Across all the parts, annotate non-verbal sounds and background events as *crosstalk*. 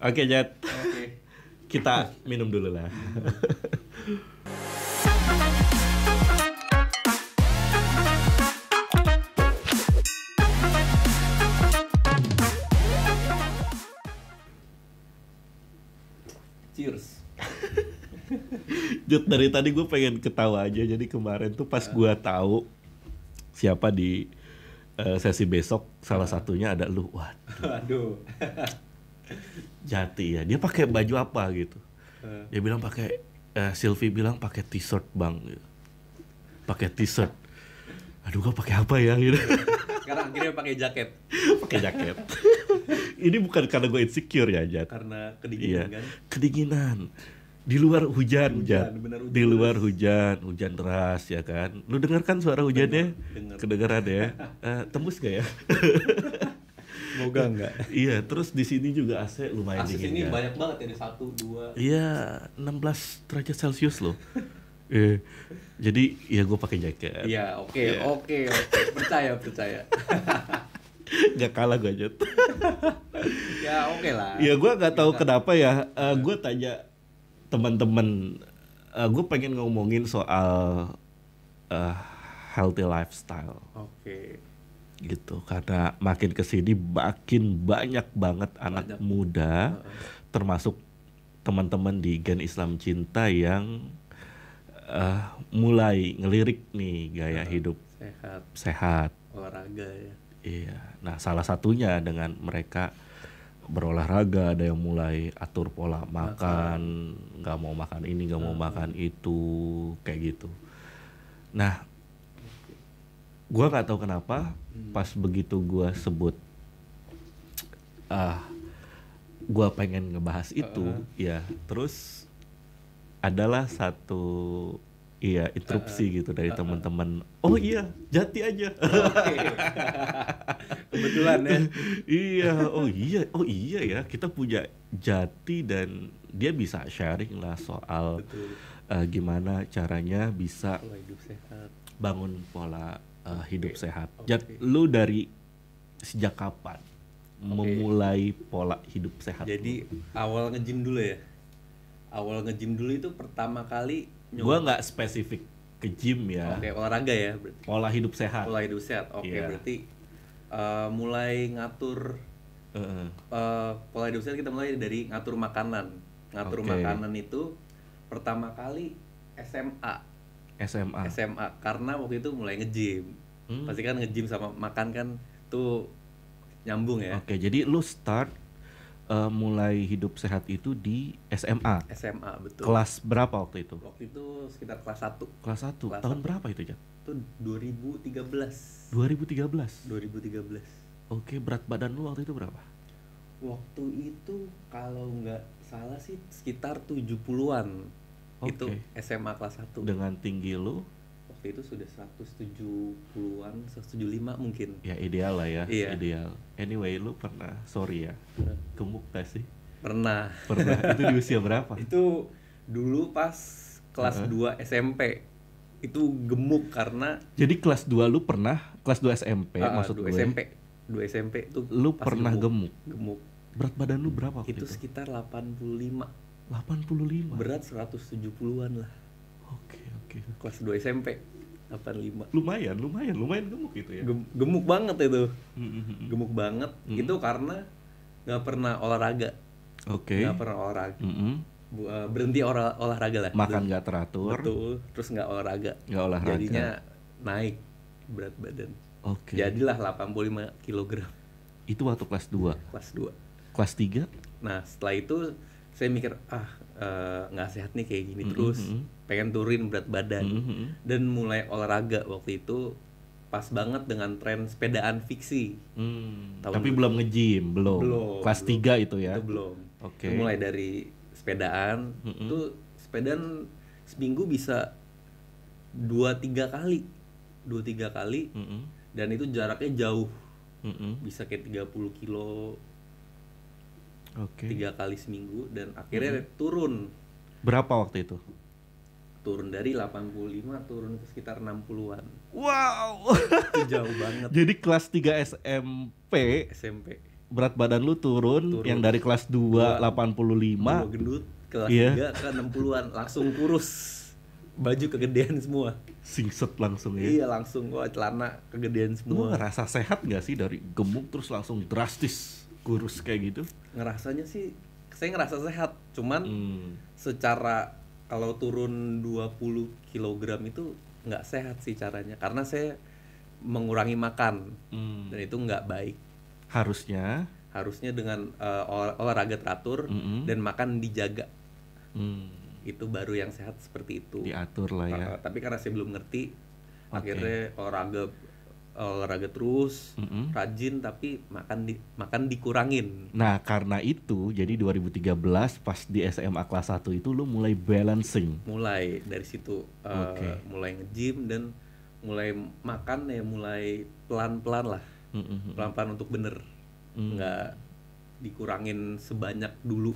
Oke, Jet. Oke. Kita minum dulu lah. Cheers. Jut dari tadi gue pengen ketawa aja. Jadi kemarin tuh pas gue tahu siapa di eh, sesi besok, salah satunya ada lu. Wah, Aduh. *laughs* jati ya. Dia pakai baju apa gitu? Eh, Dia bilang pakai eh, Sylvie bilang pakai t-shirt bang. gitu. Pakai t-shirt. Aduh, gue pakai apa ya gitu. *laughs* Sekarang akhirnya pakai jaket pakai jaket. *laughs* Ini bukan karena gue insecure ya, Jat. karena Iya, kedinginan kan. kedinginan. Di luar hujan, Hujan, hujan Di luar deras. hujan, hujan deras ya kan. Lu dengar kan suara hujannya? Dengar. Kedengeran ya. *laughs* Eh, tembus gak ya? Semoga enggak. *laughs* iya, terus di sini juga AC lumayan Asis dingin ini kan. banyak banget ya, ada satu, dua. Iya, 16 derajat Celcius loh. eh, *laughs* jadi ya gue pakai jaket. Iya, oke, Iya. oke, oke. Percaya, percaya. *laughs* Gak kalah gue Jat. ya, oke lah. Ya gue nggak tahu kenapa ya. gue tanya teman-teman. gue pengen ngomongin soal eh, healthy lifestyle Oke. Gitu. Karena makin ke sini makin banyak banget anak Banyak. muda, termasuk teman-teman di Gen Islam Cinta yang eh, mulai ngelirik nih gaya Heeh. hidup Sehat, sehat. olahraga ya. Iya. Nah, salah satunya dengan mereka berolahraga, ada yang mulai atur pola makan, nggak mau makan ini, nggak mau makan itu, kayak gitu. Nah, gua nggak tahu kenapa pas begitu gua sebut, ah, gua pengen ngebahas itu, ya, terus adalah satu Iya, interupsi gitu dari teman-teman. Oh iya, jati aja. Oke. *laughs* Kebetulan ya. iya, oh iya, oh iya ya, kita punya Jati dan dia bisa sharing lah soal Betul. eh, gimana caranya bisa Pola hidup sehat. bangun pola eh, hidup Oke, sehat. oke. Jat, lu dari sejak kapan memulai pola hidup sehat? Jadi awal nge-gym dulu ya. Awal nge-gym dulu itu pertama kali gua nggak spesifik ke gym ya, Oke, olahraga ya berarti. pola hidup sehat. Pola hidup sehat. Oke, Iya. berarti eh, mulai ngatur Heeh. eh, pola hidup sehat kita mulai dari ngatur makanan. Ngatur Oke. makanan itu pertama kali SMA. SMA. SMA karena waktu itu mulai nge-gym. Hmm. Pasti kan nge-gym sama makan kan tuh nyambung ya. Oke, jadi lu start eh, mulai hidup sehat itu di SMA. SMA betul. Kelas berapa waktu itu? Waktu itu sekitar kelas 1 Kelas 1. Kelas Tahun satu. berapa itu, Jat? itu 2013. 2013. 2013. Oke, berat badan lu waktu itu berapa? Waktu itu kalau nggak salah sih sekitar 70-an. Itu Oke. SMA kelas 1. Dengan tinggi lu Waktu itu sudah 170-an, 175 mungkin. ya ideal lah ya, Iya. ideal. Anyway, lu pernah sorry ya, gemuk gak sih? Pernah. Pernah. *laughs* itu di usia berapa? itu dulu pas kelas Heeh. 2 SMP. Itu gemuk karena Jadi kelas 2 lu pernah kelas 2 SMP ah, maksud gue. dua SMP. 2 SMP tuh Lu pernah gemuk. Gemuk. Berat badan lu berapa waktu Itu itu? sekitar 85. 85. Berat 170-an lah. Oke, oke. Kelas 2 SMP 85. Lumayan, lumayan, lumayan gemuk itu ya. Gem- gemuk banget itu. Mm, mm, mm. Gemuk banget. Hmm. Itu karena nggak pernah olahraga. Oke. Nggak pernah olahraga. Eh, berhenti olah- olahraga lah. Makan nggak teratur, Betul. Terus nggak olahraga. nggak olahraga. Jadinya naik berat badan. Oke. Jadilah 85 kg Itu waktu kelas 2. kelas 2. Kelas 3? Nah, setelah itu saya mikir ah eh, nggak sehat nih kayak gini Mm, terus. mm, mm. Pengen turunin berat badan. Mhm. Dan mulai olahraga waktu itu pas banget dengan tren sepedaan fiksi. Hmm, Tahun Tapi dulu. belum nge-gym, belum. Belum, Kelas belum. 3 itu ya. Itu belum. Oke. Itu mulai dari sepedaan. Mm-mm. Itu sepedaan seminggu bisa dua tiga kali. Dua tiga kali Mm-mm. dan itu jaraknya jauh. Mm-mm. Bisa kayak 30 kilo Oke. tiga kali seminggu dan akhirnya turun Berapa waktu itu? turun dari 85 turun ke sekitar 60-an Wow. itu jauh banget *laughs* Jadi kelas 3 SMP SMP berat badan lu turun, Turun. yang dari kelas 2 85 Gua gendut kelas Iya. 3 ke 60-an langsung kurus. Baju kegedean semua. singset langsung ya. Iya, langsung gua celana kegedean Lu semua. ngerasa sehat gak sih dari gemuk terus langsung drastis kurus kayak gitu? Ngerasanya sih saya ngerasa sehat, cuman Hmm. secara kalau turun 20 kg itu nggak sehat sih caranya karena saya mengurangi makan Hmm. dan itu nggak baik Harusnya harusnya dengan olah- olahraga teratur Mm-mm. dan makan dijaga hmm, itu baru yang sehat seperti itu diatur lah ya. Tapi karena saya belum ngerti Oke. akhirnya olahraga olahraga terus Mm-mm. rajin tapi makan di makan dikurangin Nah, karena itu jadi 2013 pas di SMA kelas 1 itu lu mulai balancing. mulai dari situ eh, Oke. mulai nge-gym dan mulai makan ya mulai pelan-pelan lah Mm-mm. pelan-pelan untuk bener Hmm. nggak dikurangin sebanyak dulu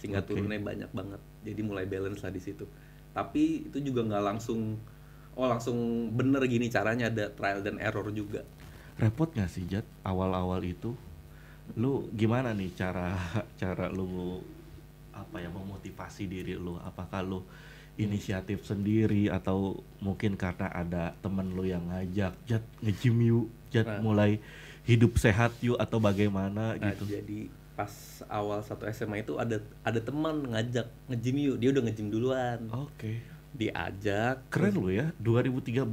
sehingga Oke. turunnya banyak banget jadi mulai balance lah di situ tapi itu juga nggak langsung oh langsung bener gini caranya ada trial dan error juga Repot gak sih Jat awal-awal itu? Lu gimana nih cara *laughs* cara lu apa ya memotivasi diri lu? Apakah lu inisiatif sendiri atau mungkin karena ada temen lu yang ngajak Jat nge-gym yuk, Jat Nah. mulai hidup sehat yuk atau bagaimana Nah, gitu. jadi pas awal satu SMA itu ada ada teman ngajak nge-gym yuk dia udah nge-gym duluan Oke. Diajak Keren lu ya, 2013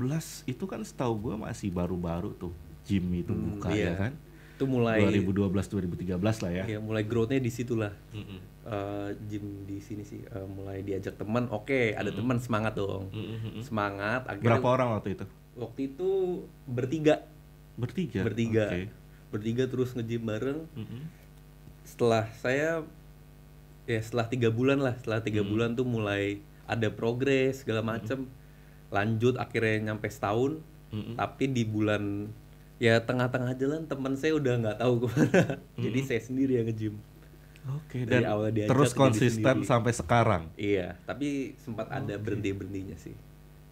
itu kan setahu gua masih baru-baru tuh gym itu Hmm, buka iya. ya kan? itu mulai 2012 2013 lah ya. ya mulai growth-nya di situlah Mm-mm. Eh, gym di sini sih Eh, mulai diajak teman oke ada teman semangat dong Mm-mm. semangat akhirnya Berapa orang waktu itu? waktu itu bertiga Bertiga. bertiga Oke. bertiga terus nge-gym bareng Mm-mm. setelah saya ya setelah tiga bulan lah setelah tiga bulan tuh mulai ada progres segala macem lanjut akhirnya nyampe setahun Mm-mm. tapi di bulan ya tengah-tengah jalan teman saya udah nggak tahu ke mana *laughs* jadi saya sendiri yang nge-gym Oke, Dari dan awal diajak terus konsisten sampai sekarang. iya tapi sempat ada berhenti berhentinya sih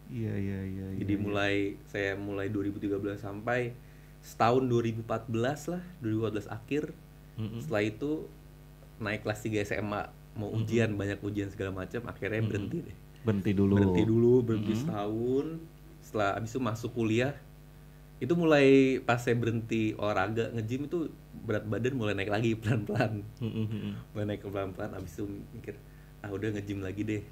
Iya, iya, iya. jadi iya, mulai saya mulai 2013 sampai setahun 2014 lah 2014 akhir iya. Mm-mm. setelah itu naik kelas 3 SMA mau ujian banyak ujian segala macam akhirnya berhenti deh. Berhenti dulu. berhenti dulu berhenti setahun setelah abis itu masuk kuliah. Itu mulai pas saya berhenti olahraga nge-gym itu berat badan mulai naik lagi *laughs* pelan-pelan. Mm-mm, mm-mm. mulai naik pelan-pelan abis itu mikir ah udah nge-gym lagi deh.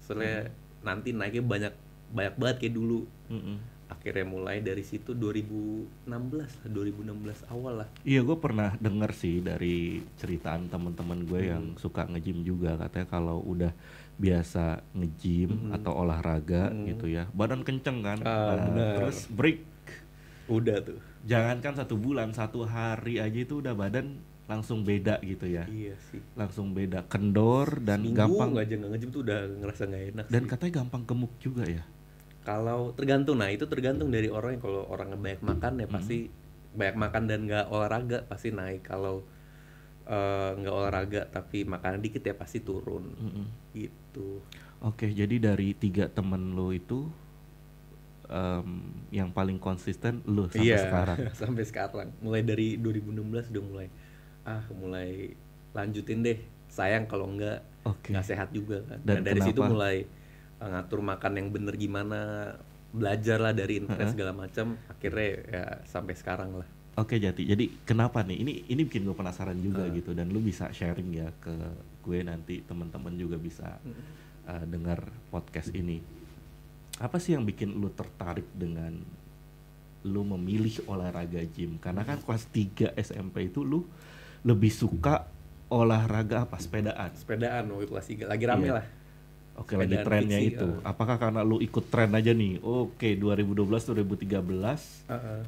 Soalnya nanti naiknya banyak banyak banget kayak dulu. Mm-mm. Akhirnya mulai dari situ 2016 lah 2016 awal lah. Iya, gue pernah denger sih dari ceritaan teman-teman gue Hmm. yang suka nge-gym juga. Katanya kalau udah biasa nge-gym atau olahraga gitu ya, badan kenceng kan. Hmm. Ah, Nah, terus break. Udah tuh. Jangankan satu bulan satu hari aja itu udah badan langsung beda gitu ya. Iya sih. Langsung beda kendor dan Seminggu gampang aja nggak nge-gym tuh udah ngerasa nggak enak dan sih. katanya gampang gemuk juga ya kalau tergantung nah itu tergantung dari orang yang kalau orang banyak makan ya pasti banyak makan dan nggak olahraga pasti naik. Kalau eh, nggak olahraga tapi makanan dikit ya pasti turun. Mm-mm. gitu. Oke jadi dari tiga temen lo itu em, yang paling konsisten lo sampai iya sekarang? *laughs* sampai sekarang. Mulai dari 2016 udah mulai. Ah mulai lanjutin deh. Sayang kalau nggak nggak sehat juga kan. Dan dan, dari situ kenapa? mulai uh, ngatur makan yang bener gimana belajar lah dari internet Heeh. segala macam akhirnya ya sampai sekarang lah Oke Jati, jadi kenapa nih? Ini ini bikin gue penasaran juga Ah. gitu dan lu bisa sharing ya ke gue nanti teman-teman juga bisa uh, dengar podcast ini. Apa sih yang bikin lu tertarik dengan lu memilih olahraga gym? Karena kan kelas 3 SMP itu lu lebih suka olahraga apa? Sepedaan. sepedaan waktu kelas 3 lagi rame Iya. lah Oke, lagi trennya fiksi, itu. ah. Apakah karena lu ikut tren aja nih? Oke, 2012 2013 Heeh.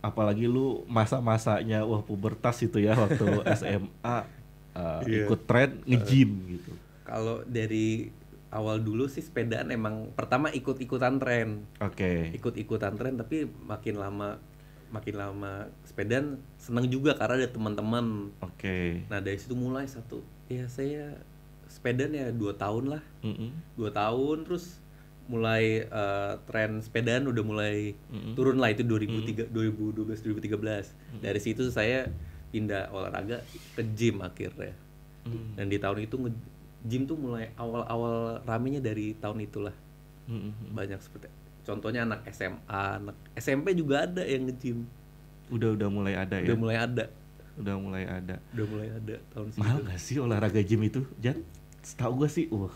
apalagi lu masa-masanya wah pubertas itu ya waktu *laughs* SMA uh, Iya. ikut tren nge-gym gitu. kalau dari awal dulu sih sepedaan emang pertama ikut-ikutan tren Oke. ikut-ikutan tren tapi makin lama makin lama sepedaan seneng juga karena ada teman-teman Oke. nah dari situ mulai satu ya saya sepedaan ya dua tahun lah Mm-mm. dua tahun terus mulai eh, tren sepedaan udah mulai Mm-mm. turun lah itu 2003 2012 2013 dari situ saya pindah olahraga ke gym akhirnya Hmm. dan di tahun itu gym tuh mulai awal-awal ramenya dari tahun itulah Hmm, hmm. banyak seperti contohnya anak SMA anak SMP juga ada yang nge-gym Udah udah mulai ada ya. udah mulai ada Udah mulai ada. udah mulai ada tahun Mahal segitu gak sih olahraga gym itu? Jan, setahu gue sih, wah,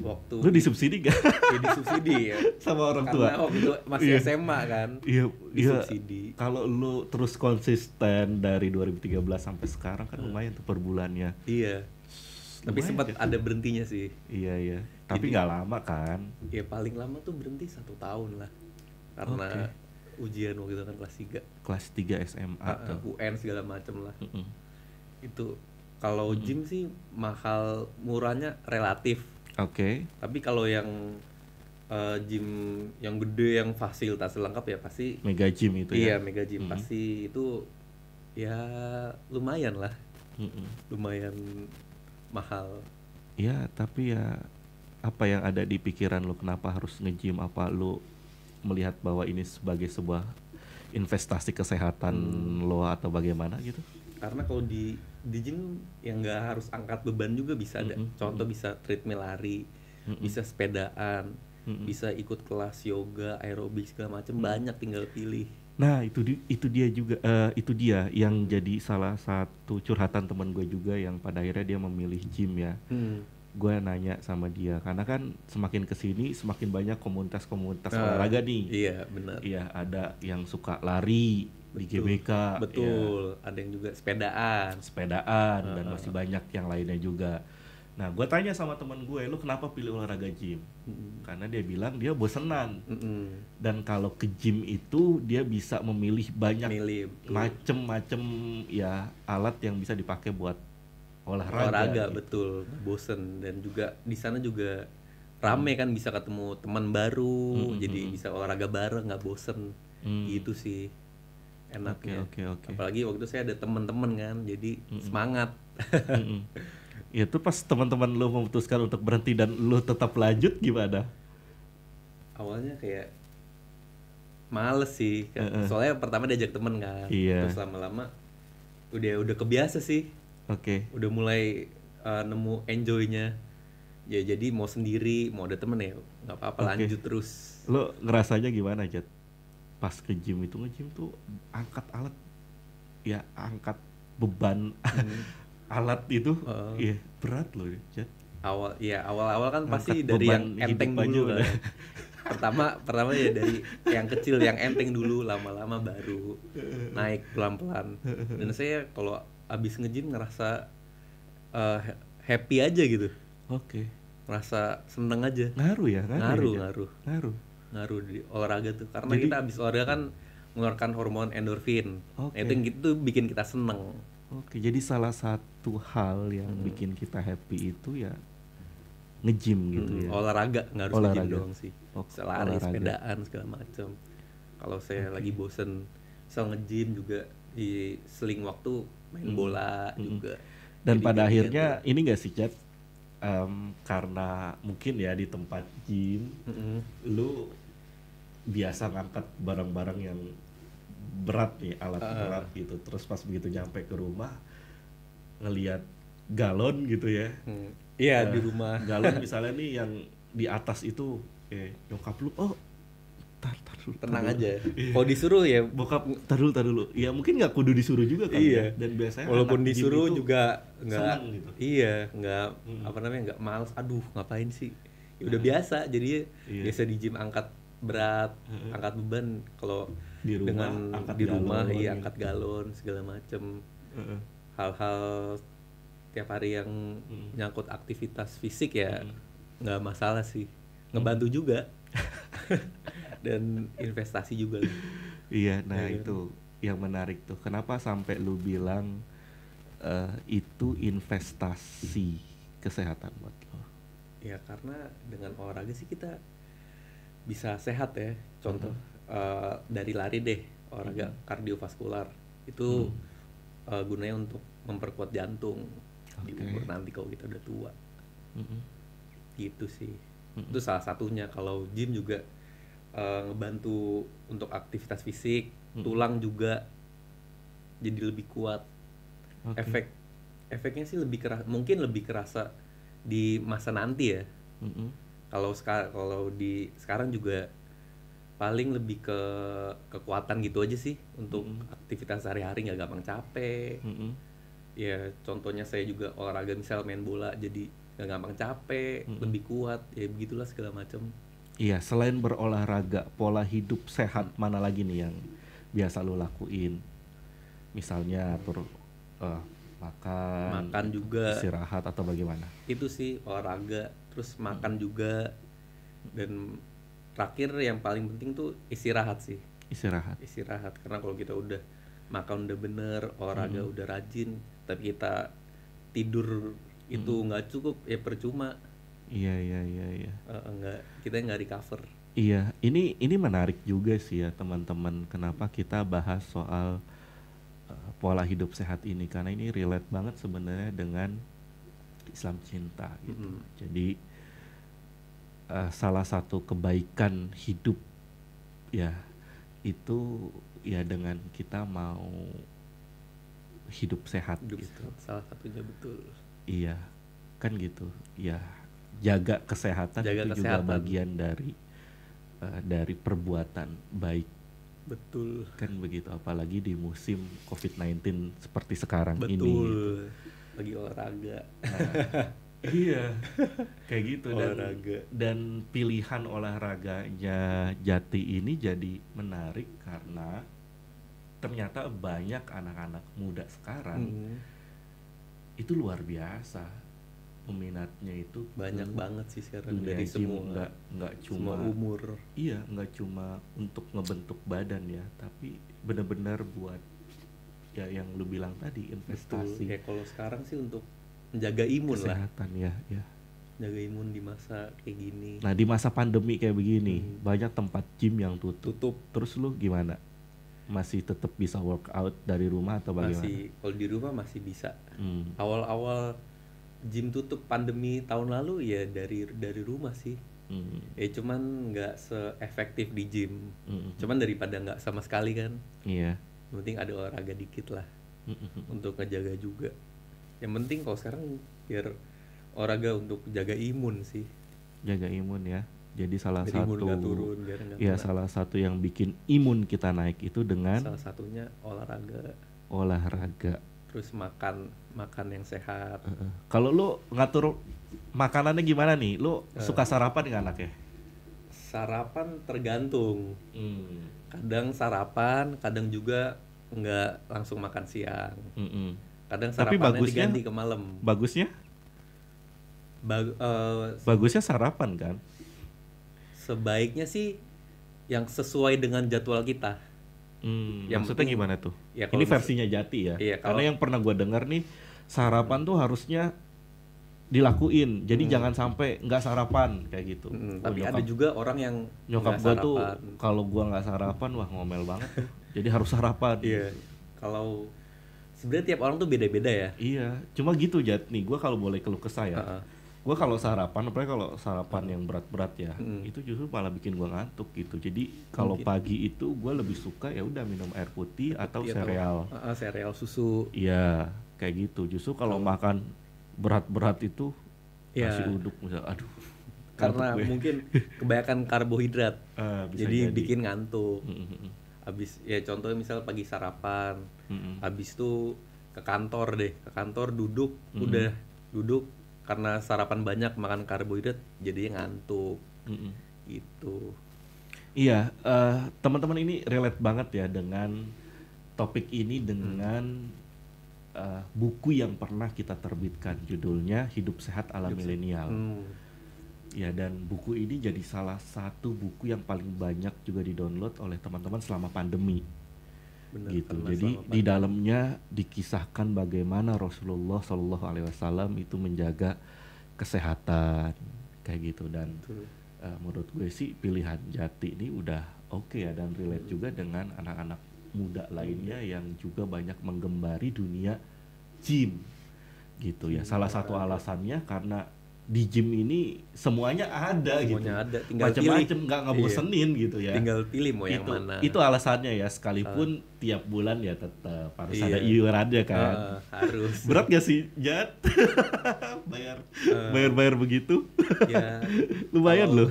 waktu lu disubsidi gak jadi subsidi ya *laughs* sama orang tua? karena waktu itu masih Iya. SMA kan Iya, iya. disubsidi Kalau lu terus konsisten dari 2013 sampai sekarang kan lumayan tuh per bulannya. iya tapi Lumayan sempat ya. ada berhentinya sih Iya iya. Tapi nggak lama kan? ya paling lama tuh berhenti satu tahun lah karena ujian waktu itu kan kelas 3 Kelas 3 SMA tuh. UN segala macem lah Mm-mm. itu kalau gym sih mahal murahnya relatif Oke. tapi kalau yang eh, gym yang gede yang fasilitas lengkap ya pasti Mega gym itu iya ya. mega gym Mm-mm. pasti itu ya lumayan lah Mm-mm. lumayan mahal Iya, tapi ya apa yang ada di pikiran lu kenapa harus nge-gym apa lu melihat bahwa ini sebagai sebuah investasi kesehatan Hmm. lo atau bagaimana gitu? Karena kalau di di gym yang nggak harus angkat beban juga bisa ada Mm-mm. contoh bisa treadmill lari Mm-mm. bisa sepedaan Mm-mm. bisa ikut kelas yoga aerobik segala macam Mm. banyak tinggal pilih Nah itu di- itu dia juga eh, itu dia yang jadi salah satu curhatan teman gue juga yang pada akhirnya dia memilih gym ya. Gue nanya sama dia karena kan semakin ke sini semakin banyak komunitas-komunitas Ah, olahraga nih. iya benar Iya ada yang suka lari di Betul. GBK, ya, betul ada yang juga sepedaan sepedaan dan Ah, masih banyak yang lainnya juga. Nah gue tanya sama teman gue, lu kenapa pilih olahraga gym? Mm, Karena dia bilang dia bosenan mm-mm. dan kalau ke gym itu dia bisa memilih banyak milih macem-macem ya alat yang bisa dipakai buat olahraga. olahraga gitu. betul bosen dan juga di sana juga rame kan bisa ketemu teman baru Mm, jadi mm, mm. bisa olahraga bareng nggak bosen Hmm. gitu sih enaknya oke oke. apalagi waktu itu saya ada teman-teman kan jadi Mm-mm. semangat Mm-mm. Ya, Itu pas teman-teman lu memutuskan untuk berhenti dan lu tetap lanjut gimana? awalnya kayak males sih kan. Heeh. soalnya pertama diajak temen kan Iya. terus lama-lama udah udah kebiasa sih Oke. udah mulai uh, nemu enjoynya ya jadi mau sendiri mau ada temen ya nggak apa-apa Oke. lanjut terus Lu ngerasanya gimana, Jat? Pas ke gym itu nge-gym tuh angkat alat ya angkat beban Hmm. *laughs* alat itu Heeh. iya berat loh, Jat. awal ya awal-awal kan pasti Ngangkat dari yang enteng dulu udah. kan pertama pertama ya dari yang kecil yang enteng dulu lama-lama baru *laughs* naik pelan-pelan dan saya kalau abis nge-gym ngerasa uh, ha- happy aja gitu Oke. ngerasa seneng aja Ngaruh ya, ngaruh. ngaruh ya, ngaruh Ngaruh. ngaruh di olahraga tuh karena Jadi- kita abis olahraga kan mengeluarkan hormon endorfin Oke. nah, itu yang gitu bikin kita seneng Oke, jadi salah satu hal yang Hmm. bikin kita happy itu ya nge-gym gitu Mm, ya. olahraga nggak harus Olahraga. nge-gym doang sih bisa lari olahraga. sepedaan segala macam kalau saya lagi bosen bisa nge-gym juga di seling waktu main bola Mm. juga Dan Jadi pada akhirnya gitu. ini gak sih Chat? Em, karena mungkin ya di tempat gym Mm-mm. lu biasa ngangkat barang-barang yang berat nih alat Ah. berat gitu terus pas begitu nyampe ke rumah ngelihat galon gitu ya Hmm. iya Nah, di rumah galon *laughs* misalnya nih yang di atas itu eh nyokap lu oh tar, tar dulu, tar tenang aja Iya. kalau disuruh ya bokap tar dulu tar dulu ya mungkin nggak kudu disuruh juga kan Iya. ya. dan biasanya walaupun disuruh itu juga nggak gitu. iya nggak Mm. apa namanya nggak males aduh ngapain sih ya udah biasa jadi Iya. biasa di gym angkat berat Heeh. angkat beban kalau di rumah dengan angkat di rumah galon iya gitu. angkat galon segala macem Heeh. hal-hal tiap hari yang Mm. nyangkut aktivitas fisik ya Mm. nggak masalah sih ngebantu juga *laughs* dan investasi juga Iya, nah Iya. itu yang menarik tuh. Kenapa sampai lu bilang eh, itu investasi kesehatan buat lo? ya karena dengan olahraga sih kita bisa sehat ya contoh eh, dari lari deh olahraga kardiovaskular itu eh, gunanya untuk memperkuat jantung di Oke. umur nanti kalau kita udah tua Mm-mm. gitu sih Mm-mm. itu salah satunya kalau gym juga eh, ngebantu untuk aktivitas fisik Mm-mm. tulang juga jadi lebih kuat. Oke. efek efeknya sih lebih keras mungkin lebih kerasa di masa nanti ya. Kalau sekarang kalau di sekarang juga paling lebih ke kekuatan gitu aja sih untuk aktivitas sehari-hari nggak gampang capek. Mm-mm. ya contohnya saya juga olahraga misal main bola jadi nggak gampang capek lebih kuat ya begitulah segala macam Iya, selain berolahraga, pola hidup sehat mana lagi nih yang biasa lo lakuin? Misalnya atur eh, makan, makan juga. istirahat atau bagaimana? itu sih olahraga terus makan juga. Dan terakhir yang paling penting tuh istirahat sih. Istirahat. istirahat karena kalau kita udah makan udah bener olahraga udah rajin tapi kita tidur itu nggak cukup ya percuma Iya, iya, iya, iya. Eh, nggak kita nggak recover Iya, ini ini menarik juga sih ya teman-teman. Kenapa kita bahas soal uh, pola hidup sehat ini? Karena ini relate banget sebenarnya dengan Islam cinta gitu. Mm-mm. Jadi uh, salah satu kebaikan hidup ya itu ya dengan kita mau hidup sehat hidup gitu. sehat salah satunya betul Iya, kan gitu. Ya, jaga kesehatan Jaga itu kesehatan. juga bagian dari eh, dari perbuatan baik betul kan begitu. Apalagi di musim COVID-19 seperti sekarang betul ini. gitu. lagi olahraga Iya, kayak gitu dan olahraga dan pilihan olahraganya Jati ini jadi menarik karena ternyata banyak anak-anak muda sekarang Mm. itu luar biasa peminatnya itu banyak banget sih sekarang. dari semua nggak nggak semua cuma umur. Iya nggak cuma untuk ngebentuk badan ya tapi benar-benar buat ya yang lu bilang tadi betul. Investasi ya kalau sekarang sih untuk menjaga imun lah. Kesehatan ya ya. Jaga imun di masa kayak gini. Nah di masa pandemi kayak begini Hmm. banyak tempat gym yang tutup. Tutup. Terus lu gimana? Masih tetap bisa workout dari rumah atau bagaimana? Masih kalau di rumah masih bisa. Hmm, awal-awal gym tutup pandemi tahun lalu ya dari dari rumah sih. Hmm, ya cuman nggak seefektif di gym. Hmm, cuman daripada nggak sama sekali kan. Iya. Yang penting ada olahraga dikit lah hmm. untuk ngejaga juga. Yang penting kalau sekarang biar olahraga untuk jaga imun sih. Jaga imun ya. Jadi salah imun satu turun ya kena. salah satu yang bikin imun kita naik itu dengan salah satunya olahraga. olahraga. Terus makan makan yang sehat. Kalau lu ngatur makanannya gimana nih? Lu Eh. suka sarapan nggak anaknya? sarapan tergantung Hmm. kadang sarapan kadang juga nggak langsung makan siang Mm-mm. kadang Tapi sarapannya bagusnya- diganti ke malam Bagusnya? Bag- eh, Bagusnya sarapan kan? sebaiknya sih yang sesuai dengan jadwal kita Hmm, Yang maksudnya penting- gimana tuh? ya Ini versinya Jati ya. Iya, Karena kalau- yang pernah gua dengar nih sarapan tuh harusnya dilakuin. Jadi Hmm. jangan sampai nggak sarapan kayak gitu. Mm, Oh, tapi nyokap- ada juga orang yang nyokap gua tuh kalau gua nggak sarapan wah ngomel banget. Jadi harus sarapan. Iya. Kalau sebenarnya tiap orang tuh beda-beda ya. Iya, cuma gitu Jat nih. Gua kalau boleh keluh kesah ya. Heeh. Gua kalau sarapan, apalagi kalau sarapan yang berat-berat ya, Mm. itu justru malah bikin gua ngantuk gitu. Jadi kalau pagi itu gua lebih suka ya udah minum air putih atau Iya, sereal. Heeh, sereal susu. Iya, kayak gitu. Justru kalau makan berat-berat itu Iya. nasi uduk misal, aduh. *laughs* Karena gue. mungkin kebanyakan karbohidrat. *laughs* Ah, bisa jadi, jadi. bikin ngantuk. Mm, mm, mm, Habis ya contohnya misal pagi sarapan, mm, mm. habis itu ke kantor deh, ke kantor duduk, Mm. udah duduk karena sarapan banyak makan karbohidrat jadinya ngantuk Mm, mm. gitu. Iya, eh, teman-teman ini relate banget ya dengan topik ini dengan eh, buku yang pernah kita terbitkan judulnya Hidup Sehat ala Milenial. Hmm. Ya dan buku ini jadi salah satu buku yang paling banyak juga didownload oleh teman-teman selama pandemi. Bener, gitu. Jadi di dalamnya dikisahkan bagaimana Rasulullah Shallallahu Alaihi Wasallam itu menjaga kesehatan kayak gitu dan Betul. eh, menurut gue sih pilihan Jati ini udah oke ya dan relate juga dengan anak-anak muda lainnya yang juga banyak menggembari dunia gym gitu ya. Salah satu alasannya karena di gym ini semuanya ada Semuanya gitu. ada, tinggal Macam-macam nggak ngebosenin gitu ya. tinggal pilih mau yang itu, mana itu alasannya ya sekalipun tiap bulan ya tetap harus Iya. ada iurannya kan. Heeh, harus *laughs* Berat gak sih Jat? *laughs* bayar bayar bayar begitu? ya *laughs* Lumayan kalau- loh.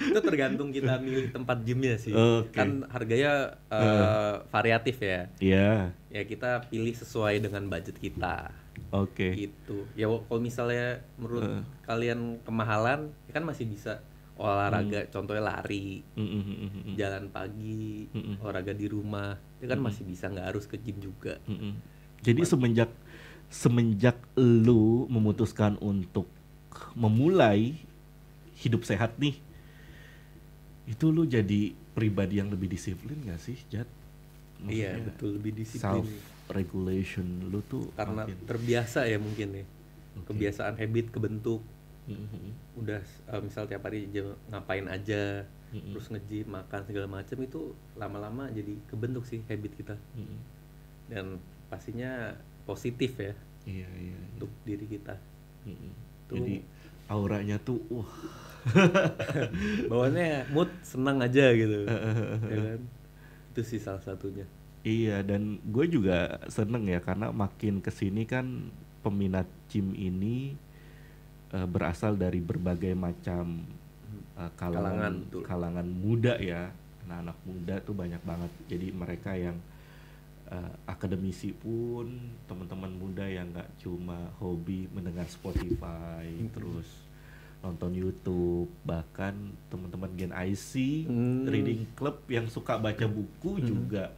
itu tergantung kita milih tempat gymnya sih Oke. kan harganya eh, variatif ya Iya. ya kita pilih sesuai dengan budget kita Oke. gitu ya w- kalau misalnya menurut Eh. kalian kemahalan ya kan masih bisa olahraga Hmm. contohnya lari Mm, mm, mm, mm, mm. jalan pagi Mm-mm. olahraga di rumah itu kan masih bisa nggak harus ke gym juga Mm-mm. Jadi semenjak semenjak lu memutuskan untuk memulai hidup sehat nih, itu lu jadi pribadi yang lebih disiplin gak sih, Jat? iya betul lebih disiplin Self regulation lu tuh karena makin- terbiasa ya mungkin nih Oke. kebiasaan habit kebentuk Mm-mm. udah eh, misal tiap hari jam- ngapain aja Mm-mm. terus nge-gym makan segala macam itu lama-lama jadi kebentuk sih habit kita Mm-mm. dan pastinya positif ya Iya iya. iya. untuk diri kita Mm-mm. Tuh. Jadi auranya tuh wah. *laughs* bawaannya mood senang aja gitu *laughs* ya kan itu sih salah satunya Iya dan gue juga seneng ya karena makin ke sini kan peminat gym ini eh, berasal dari berbagai macam eh, Kalangan, kalangan betul. kalangan muda ya anak-anak muda tuh banyak banget jadi mereka yang eh, akademisi pun teman-teman muda yang nggak cuma hobi mendengar Spotify Mhm. terus nonton YouTube bahkan teman-teman Gen IC Hmm. reading club yang suka baca buku Hmm. juga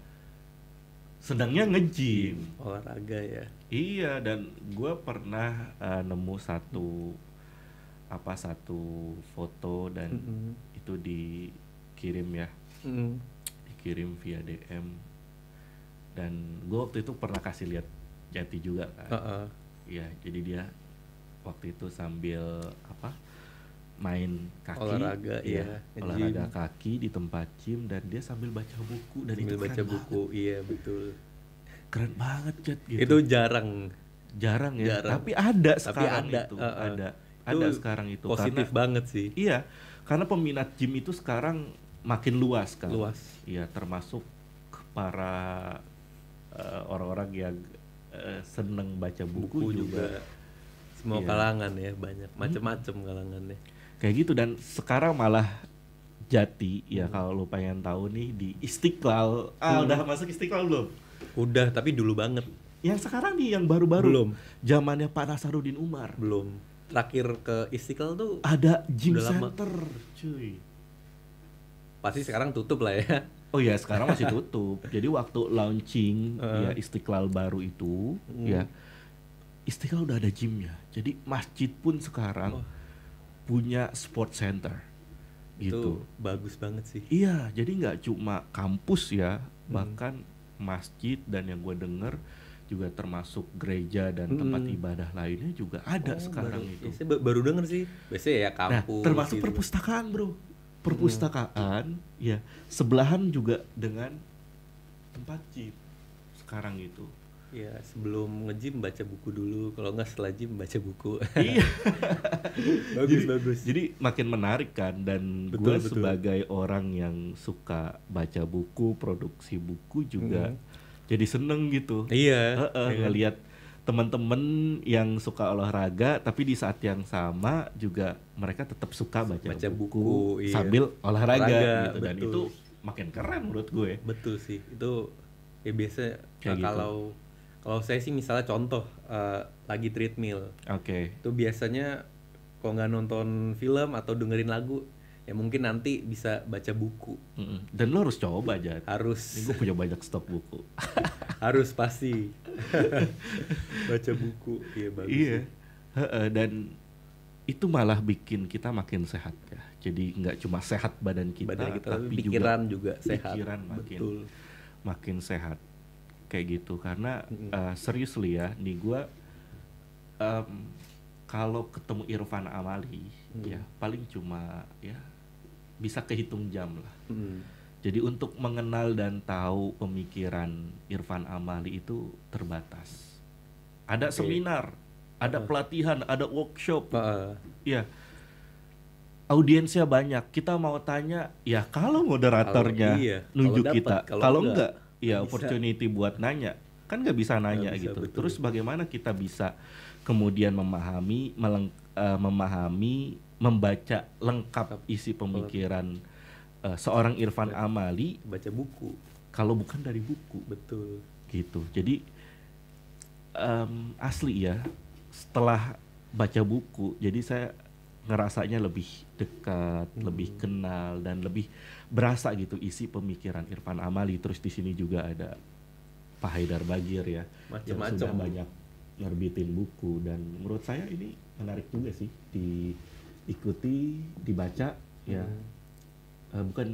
sedangnya nge-gym. olahraga ya Iya dan gue pernah eh, nemu satu apa satu foto dan Mm-mm. itu dikirim ya Mm. dikirim via DM dan gue waktu itu pernah kasih lihat Jati juga kan. Heeh. Iya jadi dia waktu itu sambil apa main kaki Olahraga, iya, iya, nge-gym. olahraga kaki di tempat gym dan dia sambil baca buku dan sambil itu baca buku iya betul keren banget Jat gitu. itu jarang jarang ya jarang. tapi ada Tapi sekarang ada, itu uh-uh. ada Itu ada sekarang itu positif karena banget sih iya karena peminat gym itu sekarang makin luas kan luas iya termasuk para eh, orang-orang yang eh, seneng baca buku, buku juga, juga semua Iya. kalangan ya banyak macam-macam kalangannya kayak gitu dan sekarang malah jati ya Hmm. kalau lu pengen tahu nih di Istiqlal ah Hmm. udah masuk Istiqlal belum udah tapi dulu banget yang sekarang nih yang baru-baru Belum. zamannya Pak Nasarudin Umar belum terakhir ke Istiqlal tuh ada gym Udah lama. center cuy pasti sekarang tutup lah ya Oh ya sekarang masih tutup. *laughs* Jadi waktu launching Eh. ya Istiqlal baru itu Hmm. ya Istiqlal udah ada gymnya. Jadi masjid pun sekarang Wah. Punya sport center itu gitu. bagus banget sih Iya, jadi nggak cuma kampus ya, Hmm. bahkan masjid dan yang gue denger juga termasuk gereja dan tempat Hmm. ibadah lainnya juga ada Oh, sekarang baru, itu. ya, saya ba- baru denger sih biasanya ya Nah, kampus termasuk gitu. perpustakaan, bro. Perpustakaan, ya sebelahan juga dengan tempat gym sekarang itu. Ya sebelum nge-gym baca buku dulu kalau nggak setelah gym baca buku iya. *laughs* bagus jadi, bagus Jadi makin menarik kan dan gue sebagai orang yang suka baca buku, produksi buku juga Hmm. jadi seneng gitu. iya Heeh, ya kan? ngelihat teman-teman yang suka olahraga tapi di saat yang sama juga mereka tetap suka baca, Baca buku, buku, iya. sambil olahraga, Olahraga, gitu dan itu makin keren menurut gue. betul sih itu ya biasa Kayak gitu. Kalau saya sih misalnya contoh eh, lagi treadmill Oke. itu biasanya kalau nggak nonton film atau dengerin lagu ya mungkin nanti bisa baca buku Mm-mm. Dan lo harus coba aja. Harus gue punya banyak stok buku. *laughs* harus pasti *laughs* baca buku iya bagus iya. Heeh, dan itu malah bikin kita makin sehat ya. Jadi nggak cuma sehat badan kita, badan kita tapi pikiran juga juga, sehat pikiran makin betul makin sehat kayak gitu karena uh, seriously ya nih gua em, kalau ketemu Irfan Amali Mm. ya paling cuma ya bisa kehitung jam lah Mm. jadi untuk mengenal dan tahu pemikiran Irfan Amali itu terbatas ada Oke. seminar ada pelatihan, ada workshop. Heeh. Ya. Audiensnya banyak. Kita mau tanya, ya kalau moderatornya Kalau- iya, nunjuk kalau dapet, kita, kalau kalau enggak, enggak, ya bisa. opportunity buat nanya. Kan nggak bisa nanya bisa, gitu. betul. Terus bagaimana kita bisa kemudian memahami meleng- eh, memahami membaca lengkap isi pemikiran eh, seorang Irfan Amali baca buku kalau bukan dari buku betul gitu. Jadi em, asli ya setelah baca buku, jadi saya ngerasanya lebih dekat, Hmm. lebih kenal dan lebih berasa gitu isi pemikiran Irfan Amali. Terus di sini juga ada Pak Haidar Bagir ya, yang Macem-macem. sudah banyak nerbitin buku dan menurut saya ini menarik juga sih diikuti, dibaca ya. Hmm. Eh, bukan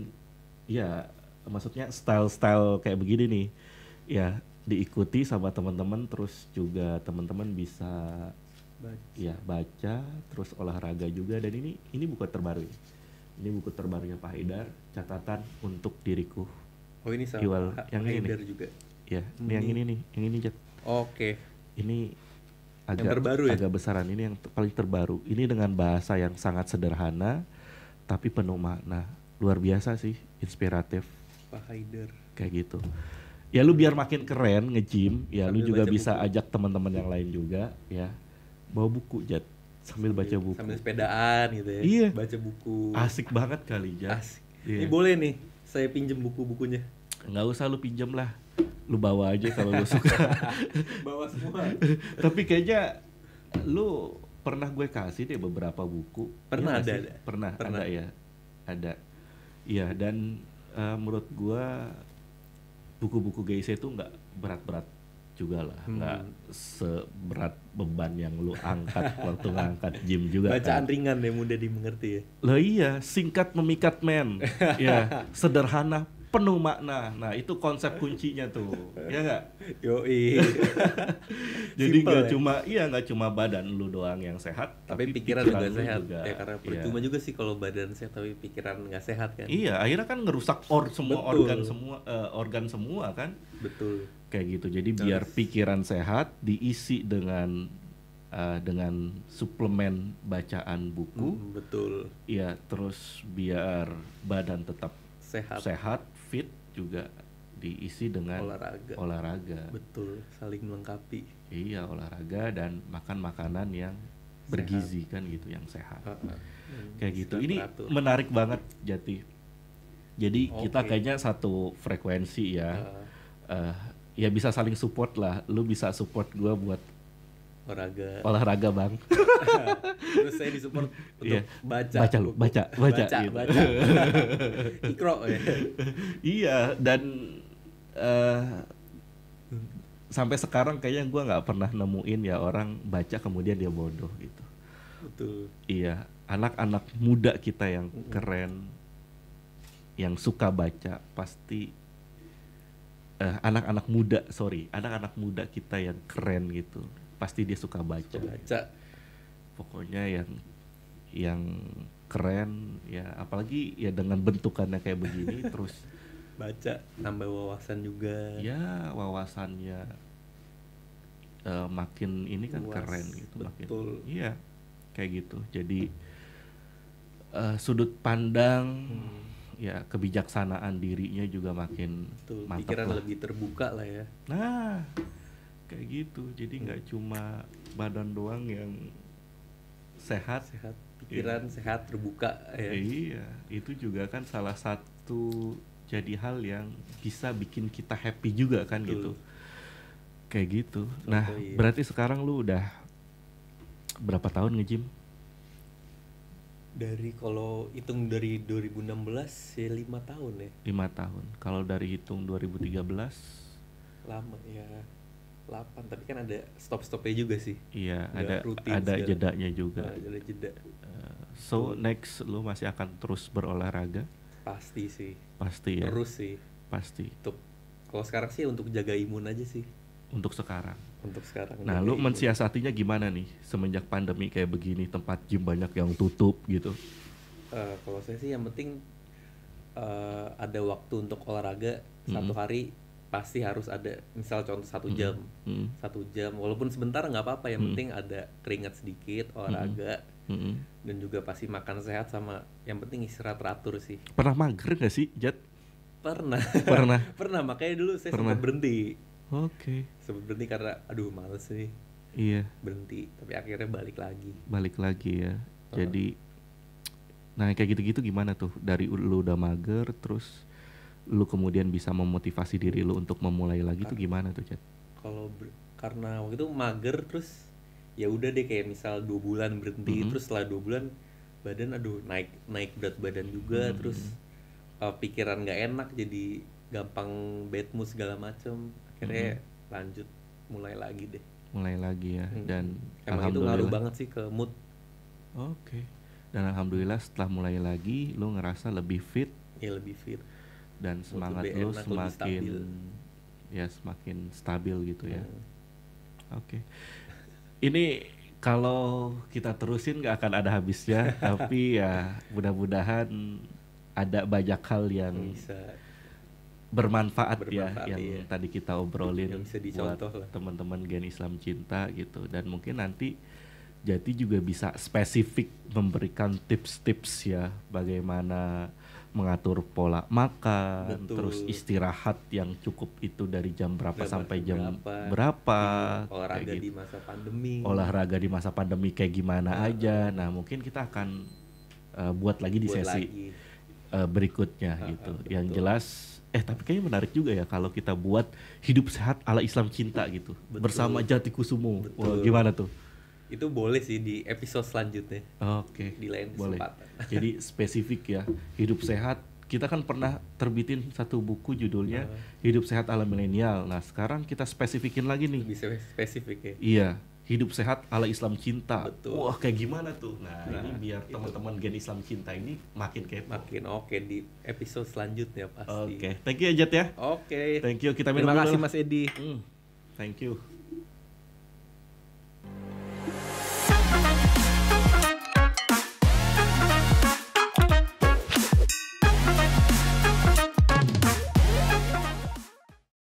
ya maksudnya style-style kayak begini nih ya diikuti sama teman-teman terus juga teman-teman bisa Baca. ya baca terus olahraga juga dan ini ini buku terbaru ya. ini buku terbarunya Pak Haidar catatan untuk diriku. Oh ini sama Iwal, Pak yang ini nih. Juga. Ya ini yang ini nih yang ini oke. Ini agak terbaru ya? agak besaran ini yang ter- paling terbaru. Ini dengan bahasa yang sangat sederhana tapi penuh makna. Luar biasa sih inspiratif. Pak Haidar. Kayak gitu. Ya lu biar makin keren nge-gym ya lu Sambil juga baca bisa buku. ajak teman-teman yang lain juga ya bawa buku Jat sambil baca buku. sambil sepedaan gitu ya. Iya. baca buku. Asik banget kali Jat asik. Iya. ini boleh nih saya pinjem buku-bukunya. Nggak usah lu pinjem lah. Lu bawa aja kalau lu suka. *laughs* Bawa semua. *laughs* Tapi kayaknya lu pernah gue kasih deh beberapa buku. Pernah nggak ada, ada. pernah, Pernah. ada ya. Ada. Iya dan eh, menurut gue buku-buku GIC itu nggak berat-berat juga lah Hmm. nggak seberat beban yang lu angkat *laughs* waktu ngangkat gym juga bacaan kan. ringan ya mudah dimengerti ya Lah iya, singkat memikat men. *laughs* ya, sederhana penuh makna. Nah, itu konsep kuncinya tuh. Ya nggak? *laughs* yoi *laughs* Jadi nggak ya? cuma iya nggak cuma badan lu doang yang sehat, tapi pikiran juga lu sehat juga. ya karena Iya. percuma juga sih kalau badan sehat tapi pikiran nggak sehat kan Iya, akhirnya kan ngerusak or semua Betul. organ semua eh, organ semua kan. betul Kayak gitu. Jadi biar pikiran sehat diisi dengan eh, dengan suplemen bacaan buku. Hmm, betul Iya, terus biar badan tetap sehat sehat, fit juga diisi dengan olahraga olahraga. betul saling melengkapi Iya, olahraga dan makan makanan yang bergizi kan gitu, yang sehat. Heeh. Kayak gitu. Sehat Ini teratur. menarik banget Jati. Jadi kita Oke. kayaknya satu frekuensi ya. Heeh. Eh, ya bisa saling support lah. Lu bisa support gua buat olahraga olahraga, Bang. *laughs* terus saya disupport untuk Iya. baca Baca lu, baca, baca, baca, gitu. baca. *laughs* ikro ya iya, dan eh sampai sekarang kayaknya gua nggak pernah nemuin ya orang baca kemudian dia bodoh gitu. betul Iya, anak-anak muda kita yang keren, yang suka baca pasti eh, anak-anak muda, sorry, anak-anak muda kita yang keren gitu, pasti dia suka baca. baca Pokoknya yang yang keren ya, apalagi ya dengan bentukannya kayak begini, *laughs* terus baca nambah wawasan juga ya wawasannya eh, makin ini kan Luas, keren gitu, makin betul. iya kayak gitu. Jadi eh, sudut pandang Hmm. ya kebijaksanaan dirinya juga makin betul mantap pikiran lah. lebih terbuka lah ya Nah, kayak gitu. Jadi nggak cuma badan doang yang sehat. sehat pikiran sehat terbuka ya Iya, itu juga kan salah satu jadi hal yang bisa bikin kita happy juga kan Betul. gitu. Kayak gitu. Nah, iya. berarti sekarang lu udah berapa tahun nge-gym? dari kalau hitung dari 2016 ya lima tahun ya lima tahun. Kalau dari hitung 2013, lama ya 8 tapi kan ada stop stopnya juga sih iya ada rutin ada segala. jedanya juga. Nah, ada jeda Eh, so next lu masih akan terus berolahraga pasti sih pasti ya terus sih pasti untuk kalau sekarang sih untuk jaga imun aja sih untuk sekarang. untuk sekarang Nah, lu imun. mensiasatinya gimana nih semenjak pandemi kayak begini tempat gym banyak yang tutup gitu? Eh, kalau saya sih yang penting eh, ada waktu untuk olahraga satu Mm-mm. hari pasti harus ada misal contoh satu jam Mm, satu jam walaupun sebentar nggak apa-apa yang penting ada keringat sedikit olahraga mm-mm. dan juga pasti makan sehat sama yang penting istirahat teratur sih Pernah mager gak sih, Jat? pernah Pernah. *laughs* pernah makanya dulu saya Pernah. sempat berhenti Oke. sempat berhenti karena aduh males nih Iya, berhenti tapi akhirnya balik lagi balik lagi ya. Jadi nah kayak gitu-gitu gimana tuh? Dari lu udah mager terus lu kemudian bisa memotivasi diri lu untuk memulai lagi tuh gimana tuh, Jat? kalau karena waktu itu mager terus ya udah deh kayak misal dua bulan berhenti Mhm. terus setelah dua bulan badan aduh naik naik berat badan juga Mhm. terus uh, pikiran nggak enak jadi gampang bad mood segala macem akhirnya lanjut mulai lagi deh Mulai lagi ya Mhm. dan emang itu ngaruh banget sih ke mood Oke. Dan alhamdulillah setelah mulai lagi lu ngerasa lebih fit ya lebih fit dan semangat lu semakin ya semakin stabil gitu ya. Hmm. Oke. Ini kalau kita terusin nggak akan ada habisnya, *laughs* tapi ya mudah-mudahan ada banyak hal yang bisa bermanfaat, Bermanfaat, ya yang iya. tadi kita obrolin Yang bisa buat teman-teman Gen Islam Cinta gitu dan mungkin nanti Jati juga bisa spesifik memberikan tips-tips ya bagaimana mengatur pola makan Betul. terus istirahat yang cukup itu dari jam berapa Berapa- sampai jam berapa. berapa, Iya, olahraga kayak di gitu. masa pandemi olahraga di masa pandemi kayak gimana Heeh. aja nah mungkin kita akan uh, buat lagi di buat sesi lagi. uh, berikutnya Ah, gitu. ah, Yang betul. jelas eh tapi kayaknya menarik juga ya kalau kita buat hidup sehat ala Islam cinta gitu Betul. bersama Jati Kusumo. Betul. Wah, gimana tuh? Itu boleh sih di episode selanjutnya Oke. di lain Boleh. kesempatan *laughs* Jadi spesifik ya, hidup sehat. Kita kan pernah terbitin satu buku judulnya Ah. Hidup Sehat ala Milenial. Nah, sekarang kita spesifikin lagi nih. spe- spesifik ya Iya, hidup sehat ala Islam cinta. Betul. Wah, kayak gimana tuh? Nah, Nah, ini biar teman-teman gen Islam cinta ini makin kepo. makin oke di episode selanjutnya pasti Oke, thank you ya Jat ya. oke Thank you. Kita minum terima dulu kasih. Mas Edi Hmm, thank you.